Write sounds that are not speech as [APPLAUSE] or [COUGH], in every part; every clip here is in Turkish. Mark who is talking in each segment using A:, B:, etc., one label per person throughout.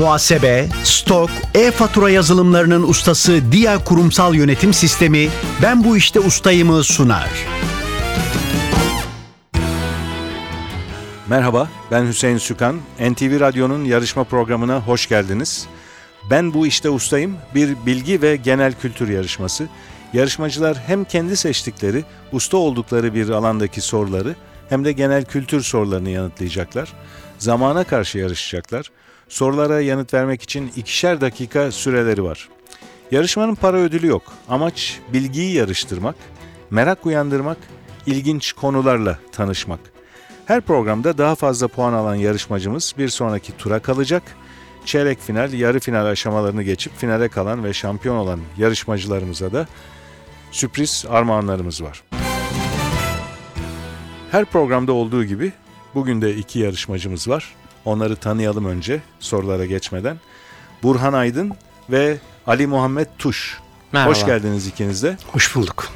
A: Muhasebe, stok, e-fatura yazılımlarının ustası Dia Kurumsal Yönetim Sistemi Ben Bu İşte Ustayım'ı sunar.
B: Merhaba, ben Hüseyin Sükan. NTV Radyo'nun yarışma programına hoş geldiniz. Ben bu işte ustayım bir bilgi ve genel kültür yarışması. Yarışmacılar hem kendi seçtikleri, usta oldukları bir alandaki soruları hem de genel kültür sorularını yanıtlayacaklar. Zamana karşı yarışacaklar. Sorulara yanıt vermek için ikişer dakika süreleri var. Yarışmanın para ödülü yok. Amaç bilgiyi yarıştırmak, merak uyandırmak, ilginç konularla tanışmak. Her programda daha fazla puan alan yarışmacımız bir sonraki tura kalacak. Çeyrek final, yarı final aşamalarını geçip finale kalan ve şampiyon olan yarışmacılarımıza da sürpriz armağanlarımız var. Her programda olduğu gibi bugün de iki yarışmacımız var. Onları tanıyalım önce sorulara geçmeden. Burhan Aydın ve Ali Muhammed Tuş.
C: Merhaba.
B: Hoş geldiniz ikiniz de.
D: Hoş bulduk.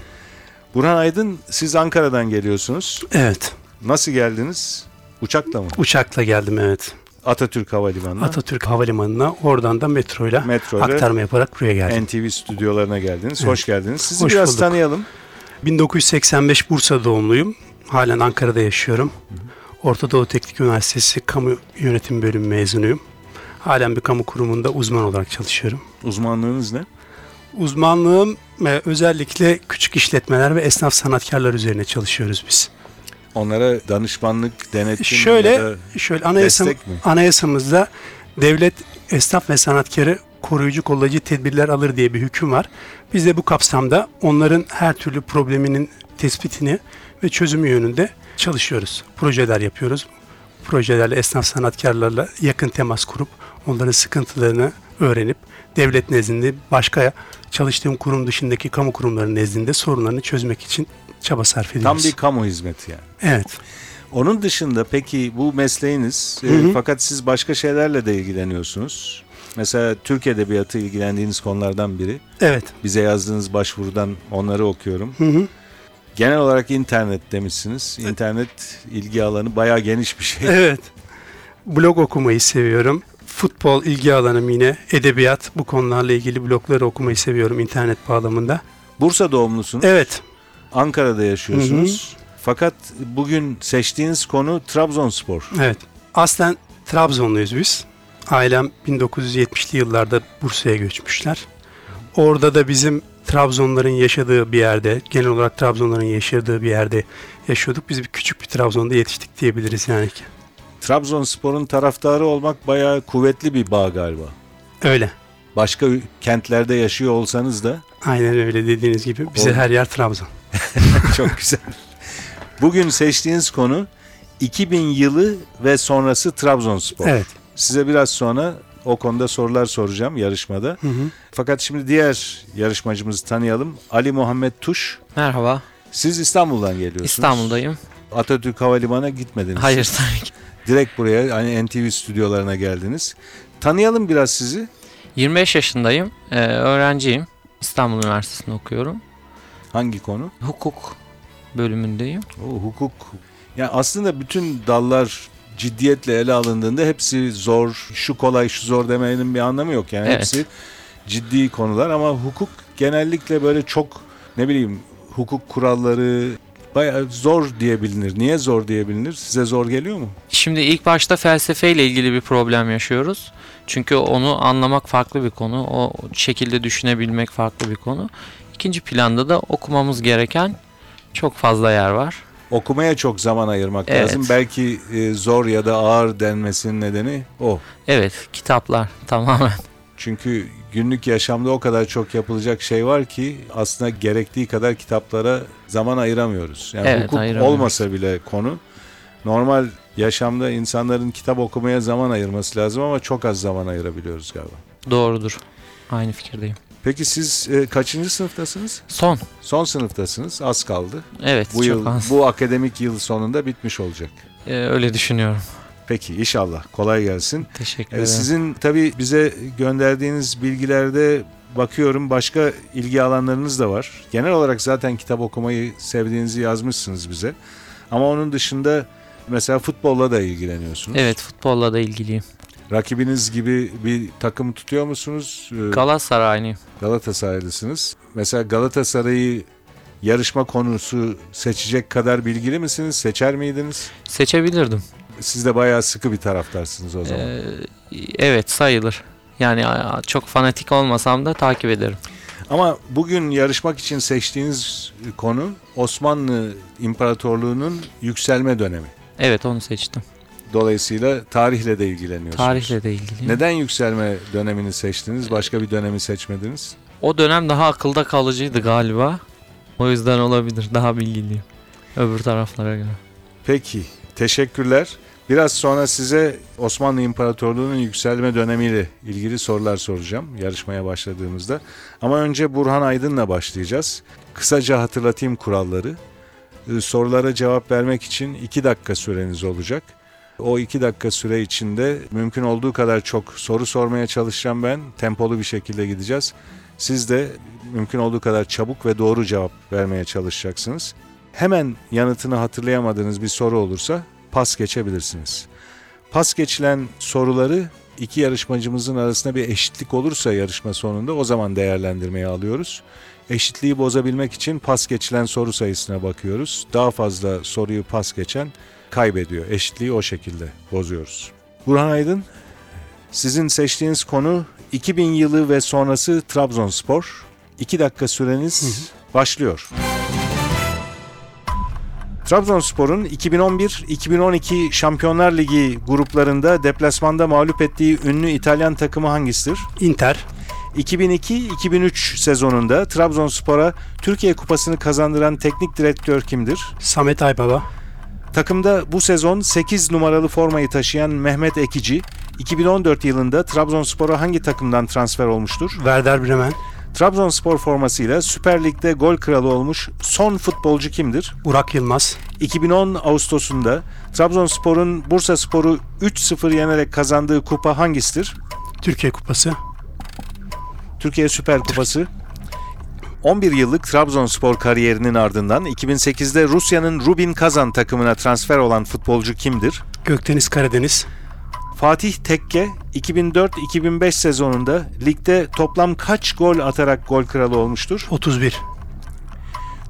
B: Burhan Aydın siz Ankara'dan geliyorsunuz.
D: Evet.
B: Nasıl geldiniz? Uçakla mı?
D: Uçakla geldim evet.
B: Atatürk Havalimanı'na.
D: Atatürk Havalimanı'na oradan da metroyla
B: Metroyla
D: aktarma yaparak buraya geldim.
B: NTV stüdyolarına geldiniz.
D: Evet.
B: Hoş geldiniz. Sizi
D: Hoş
B: biraz
D: bulduk.
B: tanıyalım.
D: 1985 Bursa doğumluyum. Halen Ankara'da yaşıyorum. Orta Doğu Teknik Üniversitesi Kamu Yönetim Bölümü mezunuyum. Halen bir kamu kurumunda uzman olarak çalışıyorum.
B: Uzmanlığınız ne?
D: Uzmanlığım e, özellikle küçük işletmeler ve esnaf sanatkarlar üzerine çalışıyoruz biz.
B: Onlara danışmanlık, denetim
D: Şöyle
B: ya da
D: şöyle anayasam,
B: destek mi?
D: anayasamızda devlet esnaf ve sanatkarı koruyucu kollayıcı tedbirler alır diye bir hüküm var. Biz de bu kapsamda onların her türlü probleminin tespitini ve çözümü yönünde çalışıyoruz. Projeler yapıyoruz. Projelerle esnaf sanatkarlarla yakın temas kurup onların sıkıntılarını öğrenip devlet nezdinde başka çalıştığım kurum dışındaki kamu kurumları nezdinde sorunlarını çözmek için çaba sarf
B: tam
D: ediyoruz.
B: bir kamu hizmeti yani.
D: Evet.
B: Onun dışında peki bu mesleğiniz e,
D: Hı hı.
B: fakat siz başka şeylerle de ilgileniyorsunuz. Mesela Türk Edebiyatı ilgilendiğiniz konulardan biri.
D: Evet.
B: Bize yazdığınız başvurudan onları okuyorum.
D: Hı hı.
B: Genel olarak internet demişsiniz. İnternet ilgi alanı bayağı geniş bir şey.
D: Evet. Blog okumayı seviyorum. Futbol ilgi alanım yine. Edebiyat bu konularla ilgili blogları okumayı seviyorum internet bağlamında.
B: Bursa doğumlusunuz.
D: Evet.
B: Ankara'da yaşıyorsunuz. Fakat bugün seçtiğiniz konu Trabzonspor.
D: Evet. Aslen Trabzonluyuz biz. Ailem 1970'li yıllarda Bursa'ya göçmüşler. Orada da bizim Trabzonların yaşadığı bir yerde, genel olarak Trabzonların yaşadığı bir yerde yaşıyorduk. Biz bir küçük bir Trabzon'da yetiştik diyebiliriz yani.
B: Trabzonspor'un taraftarı olmak bayağı kuvvetli bir bağ galiba.
D: Öyle.
B: Başka kentlerde yaşıyor olsanız da
D: Aynen öyle dediğiniz gibi. Bize her yer Trabzon. [LAUGHS]
B: çok güzel. Bugün seçtiğiniz konu 2000 yılı ve sonrası Trabzonspor.
D: Evet.
B: Size biraz sonra o konuda sorular soracağım yarışmada.
D: Hı hı.
B: Fakat şimdi diğer yarışmacımızı tanıyalım. Ali Muhammed Tuş.
C: Merhaba.
B: Siz İstanbul'dan geliyorsunuz.
C: İstanbul'dayım.
B: Atatürk Havalimanı'na gitmediniz.
C: Hayır tabii ki.
B: Direkt buraya hani NTV stüdyolarına geldiniz. Tanıyalım biraz sizi.
C: 25 yaşındayım. Ee, öğrenciyim. İstanbul Üniversitesi'nde okuyorum.
B: Hangi konu?
C: Hukuk bölümündeyim.
B: O hukuk. Yani aslında bütün dallar ciddiyetle ele alındığında hepsi zor, şu kolay, şu zor demenin bir anlamı yok. Yani
C: Evet.
B: hepsi ciddi konular ama hukuk genellikle böyle çok ne bileyim hukuk kuralları bayağı zor diye bilinir. Niye zor diye bilinir? Size zor geliyor mu?
C: Şimdi ilk başta felsefeyle ilgili bir problem yaşıyoruz. Çünkü onu anlamak farklı bir konu. O şekilde düşünebilmek farklı bir konu. İkinci planda da okumamız gereken çok fazla yer var.
B: Okumaya çok zaman ayırmak
C: Evet.
B: lazım. Belki e, zor ya da ağır denmesinin nedeni o.
C: Evet, kitaplar tamamen.
B: Çünkü günlük yaşamda o kadar çok yapılacak şey var ki aslında gerektiği kadar kitaplara zaman ayıramıyoruz. Yani
C: Evet,
B: hukuk
C: ayıramıyoruz.
B: olmasa bile konu normal yaşamda insanların kitap okumaya zaman ayırması lazım ama çok az zaman ayırabiliyoruz galiba.
C: Doğrudur. Aynı fikirdeyim.
B: Peki siz e, kaçıncı sınıftasınız?
C: Son.
B: Son sınıftasınız. Az kaldı.
C: Evet,
B: Bu yıl
C: az.
B: bu akademik yıl sonunda bitmiş olacak.
C: Ee, öyle düşünüyorum.
B: Peki inşallah kolay gelsin.
C: Teşekkür
B: Ee,
C: ederim.
B: Sizin tabii bize gönderdiğiniz bilgilerde bakıyorum başka ilgi alanlarınız da var. Genel olarak zaten kitap okumayı sevdiğinizi yazmışsınız bize. Ama onun dışında mesela futbolla da ilgileniyorsunuz.
C: Evet, futbolla da ilgiliyim.
B: Rakibiniz gibi bir takım tutuyor musunuz? Ee,
C: Galatasaraylıyım.
B: Galatasaraylısınız. Mesela Galatasaray'ı yarışma konusu seçecek kadar bilgili misiniz? Seçer miydiniz?
C: Seçebilirdim.
B: Siz de bayağı sıkı bir taraftarsınız o zaman.
C: Ee, evet sayılır. Yani çok fanatik olmasam da takip ederim.
B: Ama bugün yarışmak için seçtiğiniz konu Osmanlı İmparatorluğu'nun yükselme dönemi.
C: Evet onu seçtim.
B: Dolayısıyla tarihle de ilgileniyorsunuz.
C: Tarihle de ilgili.
B: Neden yükselme dönemini seçtiniz? Başka bir dönemi seçmediniz?
C: O dönem daha akılda kalıcıydı galiba. O yüzden olabilir. Daha bilgiliyim. Öbür taraflara göre.
B: Peki, teşekkürler. Biraz sonra size Osmanlı İmparatorluğu'nun yükselme dönemiyle ilgili sorular soracağım yarışmaya başladığımızda. Ama önce Burhan Aydın'la başlayacağız. Kısaca hatırlatayım kuralları. Ee, Sorulara cevap vermek için 2 dakika süreniz olacak. O 2 dakika süre içinde mümkün olduğu kadar çok soru sormaya çalışacağım ben. Tempolu bir şekilde gideceğiz. Siz de mümkün olduğu kadar çabuk ve doğru cevap vermeye çalışacaksınız. Hemen yanıtını hatırlayamadığınız bir soru olursa pas geçebilirsiniz. Pas geçilen soruları iki yarışmacımızın arasında bir eşitlik olursa yarışma sonunda o zaman değerlendirmeye alıyoruz. Eşitliği bozabilmek için pas geçilen soru sayısına bakıyoruz. Daha fazla soruyu pas geçen kaybediyor. Eşitliği o şekilde bozuyoruz. Burhan Aydın, sizin seçtiğiniz konu 2000 yılı ve sonrası Trabzonspor. 2 dakika süreniz başlıyor. Trabzonspor'un 2011-2012 Şampiyonlar Ligi gruplarında deplasmanda mağlup ettiği ünlü İtalyan takımı hangisidir?
D: Inter,
B: 2002-2003 sezonunda Trabzonspor'a Türkiye Kupası'nı kazandıran teknik direktör kimdir?
D: Samet Aybaba,
B: Takımda bu sezon 8 numaralı formayı taşıyan Mehmet Ekici, 2014 yılında Trabzonspor'a hangi takımdan transfer olmuştur?
D: Werder Bremen,
B: Trabzonspor formasıyla Süper Lig'de gol kralı olmuş son futbolcu kimdir?
D: Burak Yılmaz,
B: 2010 Ağustos'unda Trabzonspor'un Bursaspor'u 3-0 yenerek kazandığı kupa hangisidir?
D: Türkiye Kupası,
B: Türkiye Süper Kupası. 11 yıllık Trabzonspor kariyerinin ardından 2008'de Rusya'nın Rubin Kazan takımına transfer olan futbolcu kimdir?
D: Gökdeniz Karadeniz,
B: Fatih Tekke 2004-2005 sezonunda ligde toplam kaç gol atarak gol kralı olmuştur?
D: 31,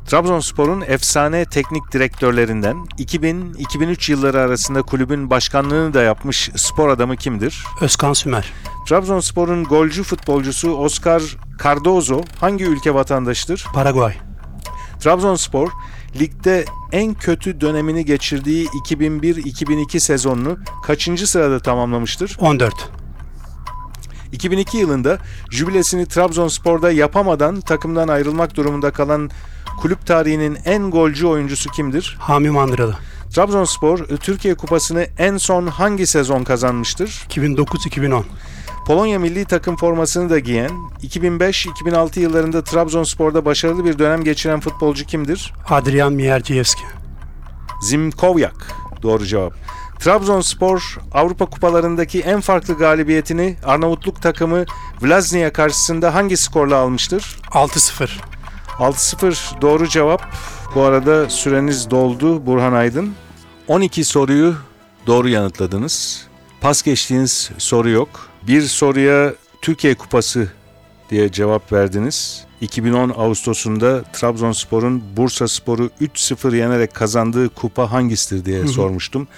B: Trabzonspor'un efsane teknik direktörlerinden 2000-2003 yılları arasında kulübün başkanlığını da yapmış spor adamı kimdir?
D: Özkan Sümer,
B: Trabzonspor'un golcü futbolcusu Oscar Cardozo hangi ülke vatandaşıdır?
D: Paraguay,
B: Trabzonspor ligde en kötü dönemini geçirdiği 2001-2002 sezonunu kaçıncı sırada tamamlamıştır?
D: 14,
B: 2002 yılında jübilesini Trabzonspor'da yapamadan takımdan ayrılmak durumunda kalan kulüp tarihinin en golcü oyuncusu kimdir?
D: Hami Mandıralı,
B: Trabzonspor Türkiye Kupası'nı en son hangi sezon kazanmıştır?
D: 2009-2010,
B: Polonya milli takım formasını da giyen, 2005-2006 yıllarında Trabzonspor'da başarılı bir dönem geçiren futbolcu kimdir?
D: Adrian Mierdziewski,
B: Zimkovyak. Doğru cevap. Trabzonspor Avrupa kupalarındaki en farklı galibiyetini Arnavutluk takımı Vllaznia karşısında hangi skorla almıştır?
D: 6-0,
B: 6-0 doğru cevap. Bu arada süreniz doldu Burhan Aydın. 12 soruyu doğru yanıtladınız. Pas geçtiğiniz soru yok. Bir soruya Türkiye Kupası diye cevap verdiniz. 2010 Ağustos'unda Trabzonspor'un Bursaspor'u 3-0 yenerek kazandığı kupa hangisidir diye sormuştum.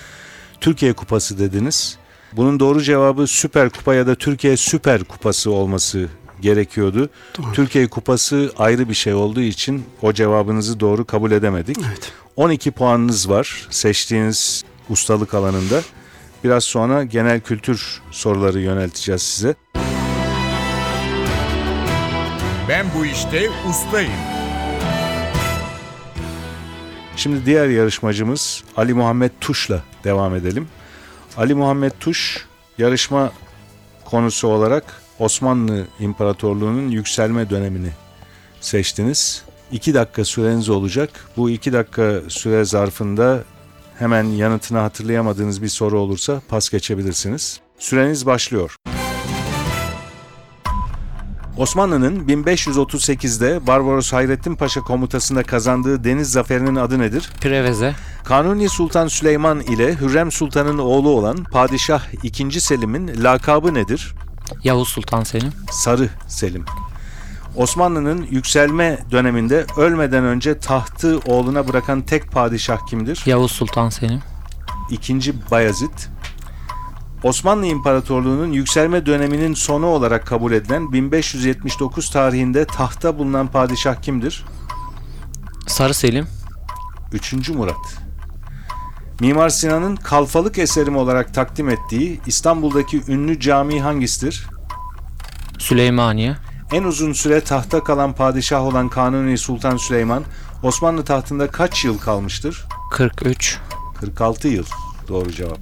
B: Türkiye Kupası dediniz. Bunun doğru cevabı Süper Kupa ya da Türkiye Süper Kupası olması gerekiyordu.
D: Doğru.
B: Türkiye Kupası ayrı bir şey olduğu için o cevabınızı doğru kabul edemedik.
D: evet.
B: 12 puanınız var seçtiğiniz ustalık alanında. Biraz sonra genel kültür soruları yönelteceğiz size.
E: Ben bu işte ustayım.
B: Şimdi diğer yarışmacımız Ali Muhammed Tuş'la devam edelim. Ali Muhammed Tuş yarışma konusu olarak Osmanlı İmparatorluğu'nun yükselme dönemini seçtiniz. 2 dakika süreniz olacak. Bu 2 dakika süre zarfında hemen yanıtını hatırlayamadığınız bir soru olursa pas geçebilirsiniz. Süreniz başlıyor. Osmanlı'nın 1538'de Barbaros Hayrettin Paşa komutasında kazandığı deniz zaferinin adı nedir?
C: Preveze.
B: Kanuni Sultan Süleyman ile Hürrem Sultan'ın oğlu olan Padişah II. Selim'in lakabı nedir?
C: Yavuz Sultan Selim.
B: Sarı Selim. Osmanlı'nın yükselme döneminde ölmeden önce tahtı oğluna bırakan tek padişah kimdir?
C: Yavuz Sultan Selim.
B: İkinci Bayezid. Osmanlı İmparatorluğu'nun yükselme döneminin sonu olarak kabul edilen 1579 tarihinde tahta bulunan padişah kimdir?
C: Sarı Selim.
B: 3. Murat. Mimar Sinan'ın kalfalık eserim olarak takdim ettiği İstanbul'daki ünlü cami hangisidir?
C: Süleymaniye.
B: En uzun süre tahta kalan padişah olan Kanuni Sultan Süleyman Osmanlı tahtında kaç yıl kalmıştır?
C: 43.
B: 46 yıl. Doğru cevap.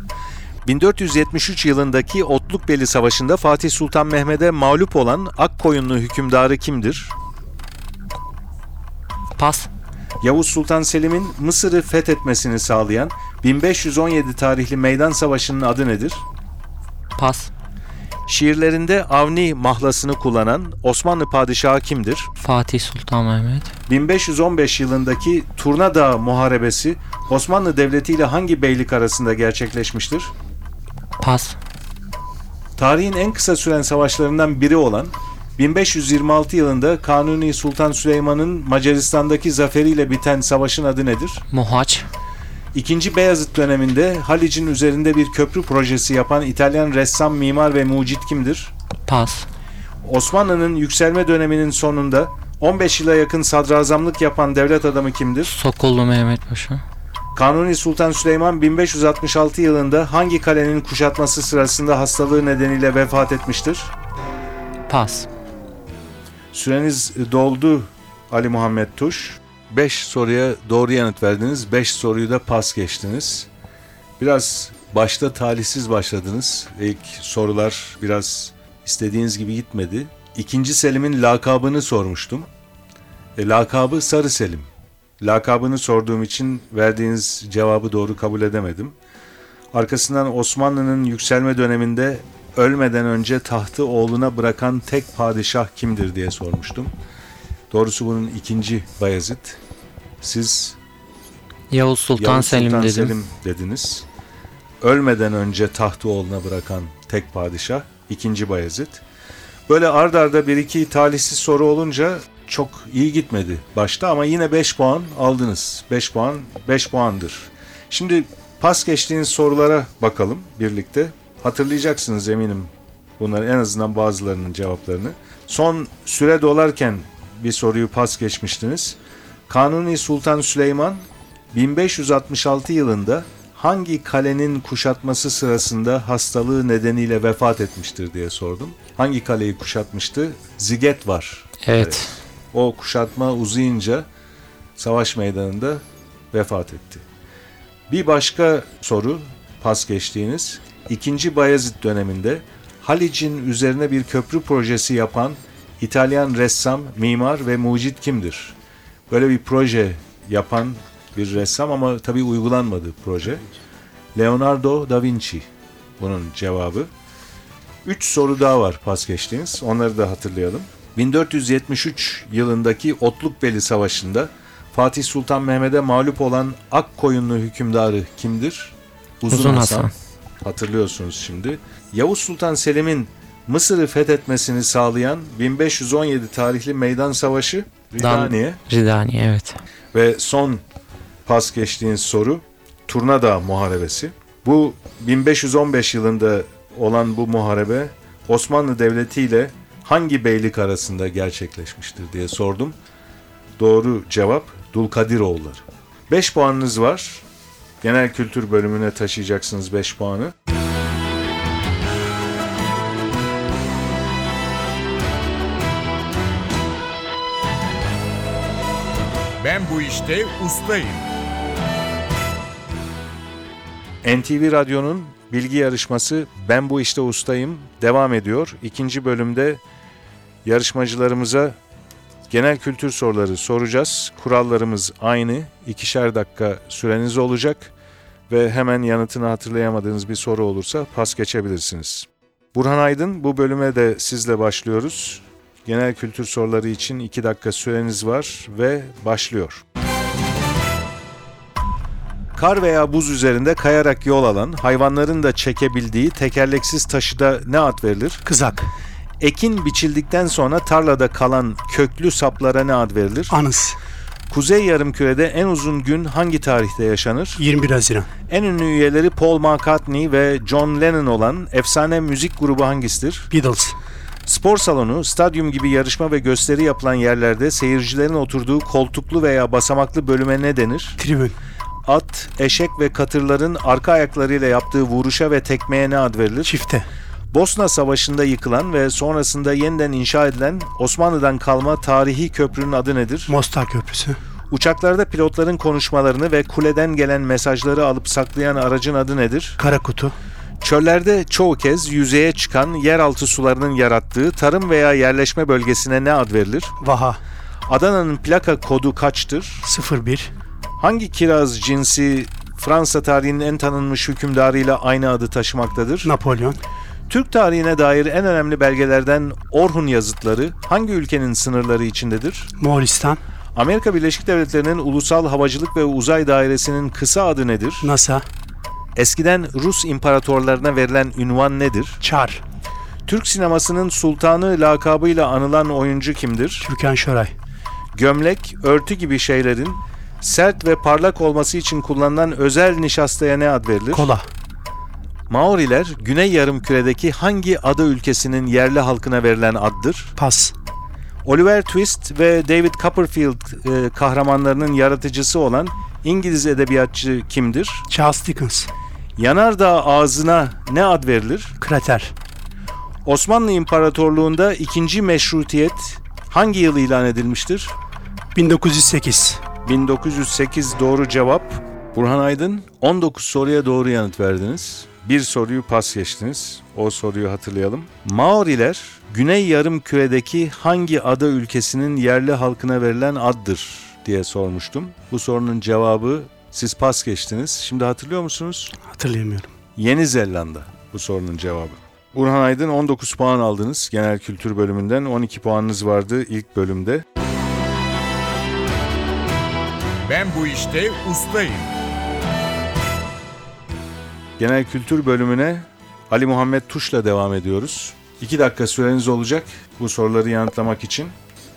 B: 1473 yılındaki Otlukbeli Savaşı'nda Fatih Sultan Mehmet'e mağlup olan Akkoyunlu hükümdarı kimdir?
C: Pas.
B: Yavuz Sultan Selim'in Mısır'ı fethetmesini sağlayan 1517 tarihli Meydan Savaşı'nın adı nedir?
C: Pas.
B: Şiirlerinde Avni mahlasını kullanan Osmanlı padişahı kimdir?
C: Fatih Sultan Mehmet.
B: 1515 yılındaki Turna Dağı Muharebesi Osmanlı Devleti ile hangi beylik arasında gerçekleşmiştir?
C: Pas.
B: Tarihin en kısa süren savaşlarından biri olan 1526 yılında Kanuni Sultan Süleyman'ın Macaristan'daki zaferiyle biten savaşın adı nedir?
C: Mohaç.
B: İkinci Beyazıt döneminde Halic'in üzerinde bir köprü projesi yapan İtalyan ressam, mimar ve mucit kimdir?
C: Pas.
B: Osmanlı'nın yükselme döneminin sonunda 15 yıla yakın sadrazamlık yapan devlet adamı kimdir?
C: Sokullu Mehmet Paşa.
B: Kanuni Sultan Süleyman 1566 yılında hangi kalenin kuşatması sırasında hastalığı nedeniyle vefat etmiştir?
C: Pas.
B: Süreniz doldu Ali Muhammed Tuş. 5 soruya doğru yanıt verdiniz. 5 soruyu da pas geçtiniz. Biraz başta talihsiz başladınız. İlk sorular biraz istediğiniz gibi gitmedi. İkinci Selim'in lakabını sormuştum. E, lakabı Sarı Selim. Lakabını sorduğum için verdiğiniz cevabı doğru kabul edemedim. Arkasından Osmanlı'nın yükselme döneminde ölmeden önce tahtı oğluna bırakan tek padişah kimdir diye sormuştum. Doğrusu bunun ikinci Bayezid. Siz
C: Yavuz Sultan
B: Yavuz
C: Selim
B: Sultan
C: dedim.
B: Selim dediniz. Ölmeden önce tahtı oğluna bırakan tek padişah ikinci Bayezid. Böyle ard arda bir iki talihsiz soru olunca çok iyi gitmedi başta ama yine 5 puan aldınız. 5 puan 5 puandır. Şimdi pas geçtiğiniz sorulara bakalım birlikte. Hatırlayacaksınız eminim bunların en azından bazılarının cevaplarını. Son süre dolarken bir soruyu pas geçmiştiniz. Kanuni Sultan Süleyman 1566 yılında hangi kalenin kuşatması sırasında hastalığı nedeniyle vefat etmiştir diye sordum. Hangi kaleyi kuşatmıştı? Ziget var.
C: Evet.
B: O kuşatma uzayınca savaş meydanında vefat etti. Bir başka soru pas geçtiğiniz. İkinci Bayezid döneminde Halic'in üzerine bir köprü projesi yapan İtalyan ressam, mimar ve mucit kimdir? Böyle bir proje yapan bir ressam ama tabii uygulanmadı proje. Leonardo da Vinci bunun cevabı. Üç soru daha var pas geçtiğiniz. Onları da hatırlayalım. 1473 yılındaki Otlukbeli Savaşı'nda Fatih Sultan Mehmet'e mağlup olan Akkoyunlu hükümdarı kimdir?
C: Uzun Hasan.
B: Hatırlıyorsunuz şimdi. Yavuz Sultan Selim'in Mısır'ı fethetmesini sağlayan 1517 tarihli meydan savaşı Ridaniye
C: Ridani evet.
B: ve son pas geçtiğiniz soru Turnada Muharebesi. Bu 1515 yılında olan bu muharebe Osmanlı Devleti ile hangi beylik arasında gerçekleşmiştir diye sordum. Doğru cevap Dulkadiroğulları. 5 puanınız var. Genel kültür bölümüne taşıyacaksınız 5 puanı.
E: Ben bu işte ustayım.
B: NTV Radyo'nun bilgi yarışması Ben Bu İşte Ustayım devam ediyor. İkinci bölümde yarışmacılarımıza genel kültür soruları soracağız. Kurallarımız aynı. İkişer dakika süreniz olacak ve hemen yanıtını hatırlayamadığınız bir soru olursa pas geçebilirsiniz. Burhan Aydın bu bölüme de sizle başlıyoruz. Genel kültür soruları için 2 dakika süreniz var ve başlıyor. Kar veya buz üzerinde kayarak yol alan, hayvanların da çekebildiği tekerleksiz taşıda ne ad verilir?
D: Kızak,
B: Ekin biçildikten sonra tarlada kalan köklü saplara ne ad verilir?
D: Anıs,
B: Kuzey yarımkürede en uzun gün hangi tarihte yaşanır?
D: 21 Haziran,
B: En ünlü üyeleri Paul McCartney ve John Lennon olan efsane müzik grubu hangisidir?
D: Beatles,
B: Spor salonu, stadyum gibi yarışma ve gösteri yapılan yerlerde seyircilerin oturduğu koltuklu veya basamaklı bölüme ne denir?
D: Tribün,
B: At, eşek ve katırların arka ayaklarıyla yaptığı vuruşa ve tekmeye ne ad verilir?
D: Çifte,
B: Bosna Savaşı'nda yıkılan ve sonrasında yeniden inşa edilen Osmanlı'dan kalma tarihi köprünün adı nedir?
D: Mostar Köprüsü,
B: Uçaklarda pilotların konuşmalarını ve kuleden gelen mesajları alıp saklayan aracın adı nedir?
D: Kara Kutu,
B: Çöllerde çoğu kez yüzeye çıkan yeraltı sularının yarattığı tarım veya yerleşme bölgesine ne ad verilir?
D: Vaha,
B: Adana'nın plaka kodu kaçtır?
D: 01,
B: Hangi kiraz cinsi Fransa tarihinin en tanınmış hükümdarıyla aynı adı taşımaktadır?
D: Napolyon,
B: Türk tarihine dair en önemli belgelerden Orhun yazıtları hangi ülkenin sınırları içindedir?
D: Moğolistan,
B: Amerika Birleşik Devletleri'nin Ulusal Havacılık ve Uzay Dairesi'nin kısa adı nedir?
D: NASA,
B: Eskiden Rus imparatorlarına verilen ünvan nedir?
D: Çar,
B: Türk sinemasının sultanı lakabıyla anılan oyuncu kimdir?
D: Türkan Şoray,
B: Gömlek, örtü gibi şeylerin sert ve parlak olması için kullanılan özel nişastaya ne ad verilir?
D: Kola,
B: Maoriler, Güney Yarımküre'deki hangi ada ülkesinin yerli halkına verilen addır?
D: Pas,
B: Oliver Twist ve David Copperfield e, kahramanlarının yaratıcısı olan İngiliz edebiyatçı kimdir?
D: Charles Dickens,
B: Yanardağ ağzına ne ad verilir?
D: Krater,
B: Osmanlı İmparatorluğu'nda ikinci meşrutiyet hangi yıl ilan edilmiştir?
D: 1908,
B: 1908 doğru cevap. Burhan Aydın 19 soruya doğru yanıt verdiniz. Bir soruyu pas geçtiniz. O soruyu hatırlayalım. Maoriler Güney Yarımküre'deki hangi ada ülkesinin yerli halkına verilen addır diye sormuştum. Bu sorunun cevabı siz pas geçtiniz. Şimdi hatırlıyor musunuz?
D: hatırlayamıyorum.
B: Yeni Zelanda bu sorunun cevabı. Burhan Aydın 19 puan aldınız genel kültür bölümünden. 12 puanınız vardı ilk bölümde.
E: Ben bu işte ustayım.
B: Genel kültür bölümüne Ali Muhammed Tuş'la devam ediyoruz. 2 dakika süreniz olacak bu soruları yanıtlamak için.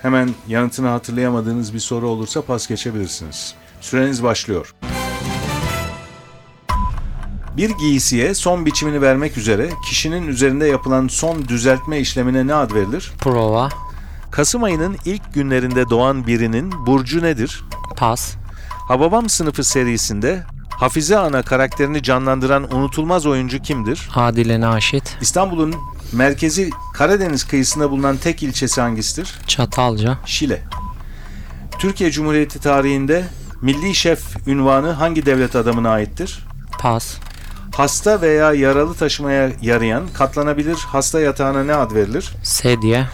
B: Hemen yanıtını hatırlayamadığınız bir soru olursa pas geçebilirsiniz. Süreniz başlıyor. Bir giysiye son biçimini vermek üzere kişinin üzerinde yapılan son düzeltme işlemine ne ad verilir?
C: Prova.
B: Kasım ayının ilk günlerinde doğan birinin burcu nedir?
C: Pas.
B: Hababam sınıfı serisinde Hafize Ana karakterini canlandıran unutulmaz oyuncu kimdir?
C: Adile Naşit.
B: İstanbul'un merkezi Karadeniz kıyısında bulunan tek ilçesi hangisidir?
C: Çatalca.
B: Şile. Türkiye Cumhuriyeti tarihinde milli şef ünvanı hangi devlet adamına aittir?
C: Pas.
B: Hasta veya yaralı taşımaya yarayan katlanabilir hasta yatağına ne ad verilir?
C: Sedye.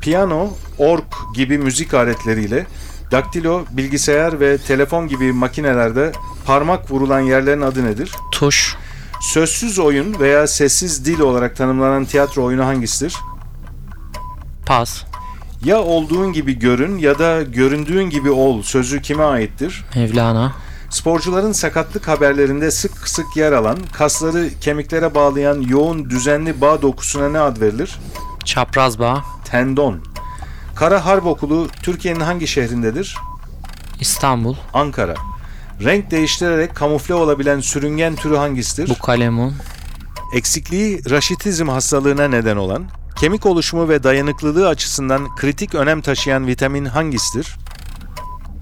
B: Piyano, org gibi müzik aletleriyle daktilo, bilgisayar ve telefon gibi makinelerde parmak vurulan yerlerin adı nedir?
C: Tuş.
B: Sözsüz oyun veya sessiz dil olarak tanımlanan tiyatro oyunu hangisidir?
C: Pas.
B: Ya olduğun gibi görün ya da göründüğün gibi ol sözü kime aittir?
C: Mevlana.
B: Sporcuların sakatlık haberlerinde sık sık yer alan, kasları kemiklere bağlayan yoğun düzenli bağ dokusuna ne ad verilir?
C: Çapraz bağ.
B: Tendon. Kara Harp Okulu Türkiye'nin hangi şehrindedir?
C: İstanbul.
B: Ankara. Renk değiştirerek kamufle olabilen sürüngen türü hangisidir?
C: Bu kalemun.
B: Eksikliği raşitizm hastalığına neden olan, kemik oluşumu ve dayanıklılığı açısından kritik önem taşıyan vitamin hangisidir?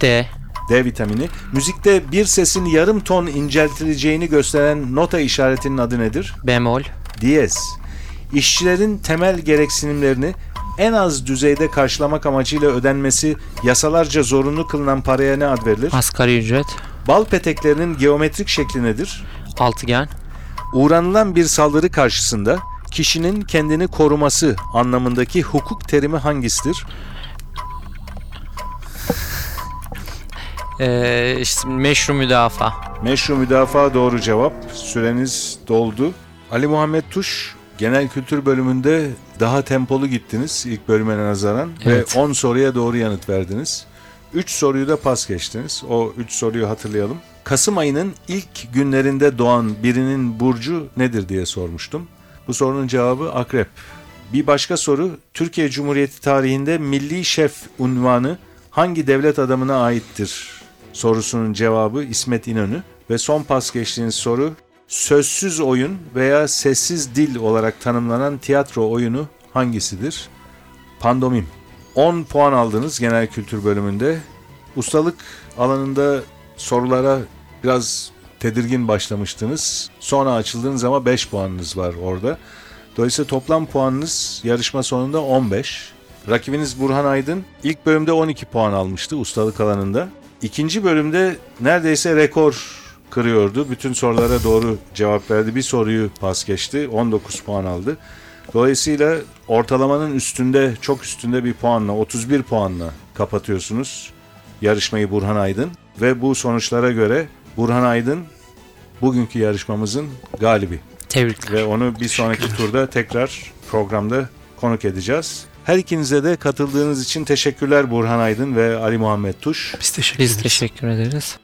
C: D.
B: D vitamini. Müzikte bir sesin yarım ton inceltileceğini gösteren nota işaretinin adı nedir?
C: Bemol.
B: Diyez. İşçilerin temel gereksinimlerini en az düzeyde karşılamak amacıyla ödenmesi yasalarca zorunlu kılınan paraya ne ad verilir?
C: Asgari ücret.
B: Bal peteklerinin geometrik şekli nedir?
C: Altıgen.
B: Uğranılan bir saldırı karşısında kişinin kendini koruması anlamındaki hukuk terimi hangisidir?
C: Ee, işte meşru müdafaa.
B: Meşru müdafaa doğru cevap. Süreniz doldu. Ali Muhammed Tuş Genel kültür bölümünde daha tempolu gittiniz ilk bölüme nazaran
C: Evet.
B: ve 10 soruya doğru yanıt verdiniz. 3 soruyu da pas geçtiniz. O 3 soruyu hatırlayalım. Kasım ayının ilk günlerinde doğan birinin burcu nedir diye sormuştum. Bu sorunun cevabı akrep. Bir başka soru, Türkiye Cumhuriyeti tarihinde milli şef unvanı hangi devlet adamına aittir? Sorusunun cevabı İsmet İnönü. Ve son pas geçtiğiniz soru, sözsüz oyun veya sessiz dil olarak tanımlanan tiyatro oyunu hangisidir? Pandomim. 10 puan aldınız genel kültür bölümünde. Ustalık alanında sorulara biraz tedirgin başlamıştınız. Sonra açıldığınız ama 5 puanınız var orada. Dolayısıyla toplam puanınız yarışma sonunda 15. Rakibiniz Burhan Aydın ilk bölümde 12 puan almıştı ustalık alanında. İkinci bölümde neredeyse rekor kırıyordu. Bütün sorulara doğru cevap verdi. Bir soruyu pas geçti. 19 puan aldı. Dolayısıyla ortalamanın üstünde, çok üstünde bir puanla, 31 puanla kapatıyorsunuz yarışmayı Burhan Aydın. Ve bu sonuçlara göre Burhan Aydın bugünkü yarışmamızın galibi
C: Tebrikler.
B: ve onu bir sonraki turda tekrar programda konuk edeceğiz. Her ikinize de katıldığınız için teşekkürler Burhan Aydın ve Ali Muhammed Tuş.
D: Biz teşekkür
C: Biz teşekkür ederiz.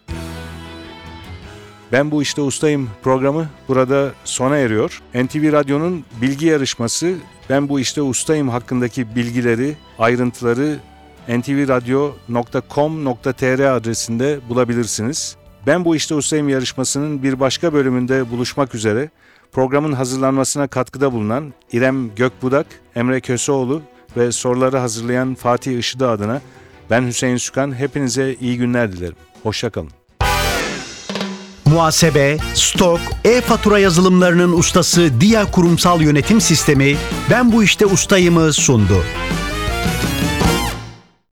B: Ben bu işte ustayım programı burada sona eriyor. NTV Radyo'nun bilgi yarışması Ben bu işte ustayım hakkındaki bilgileri, ayrıntıları ntvradio.com.tr adresinde bulabilirsiniz. Ben bu işte ustayım yarışmasının bir başka bölümünde buluşmak üzere. Programın hazırlanmasına katkıda bulunan İrem Gökbudak, Emre Köseoğlu ve soruları hazırlayan Fatih Işıdı adına ben Hüseyin Sükan hepinize iyi günler dilerim. Hoşçakalın.
A: Muhasebe, stok, e-fatura yazılımlarının ustası Dia Kurumsal Yönetim Sistemi Ben bu işte ustayımı sundu.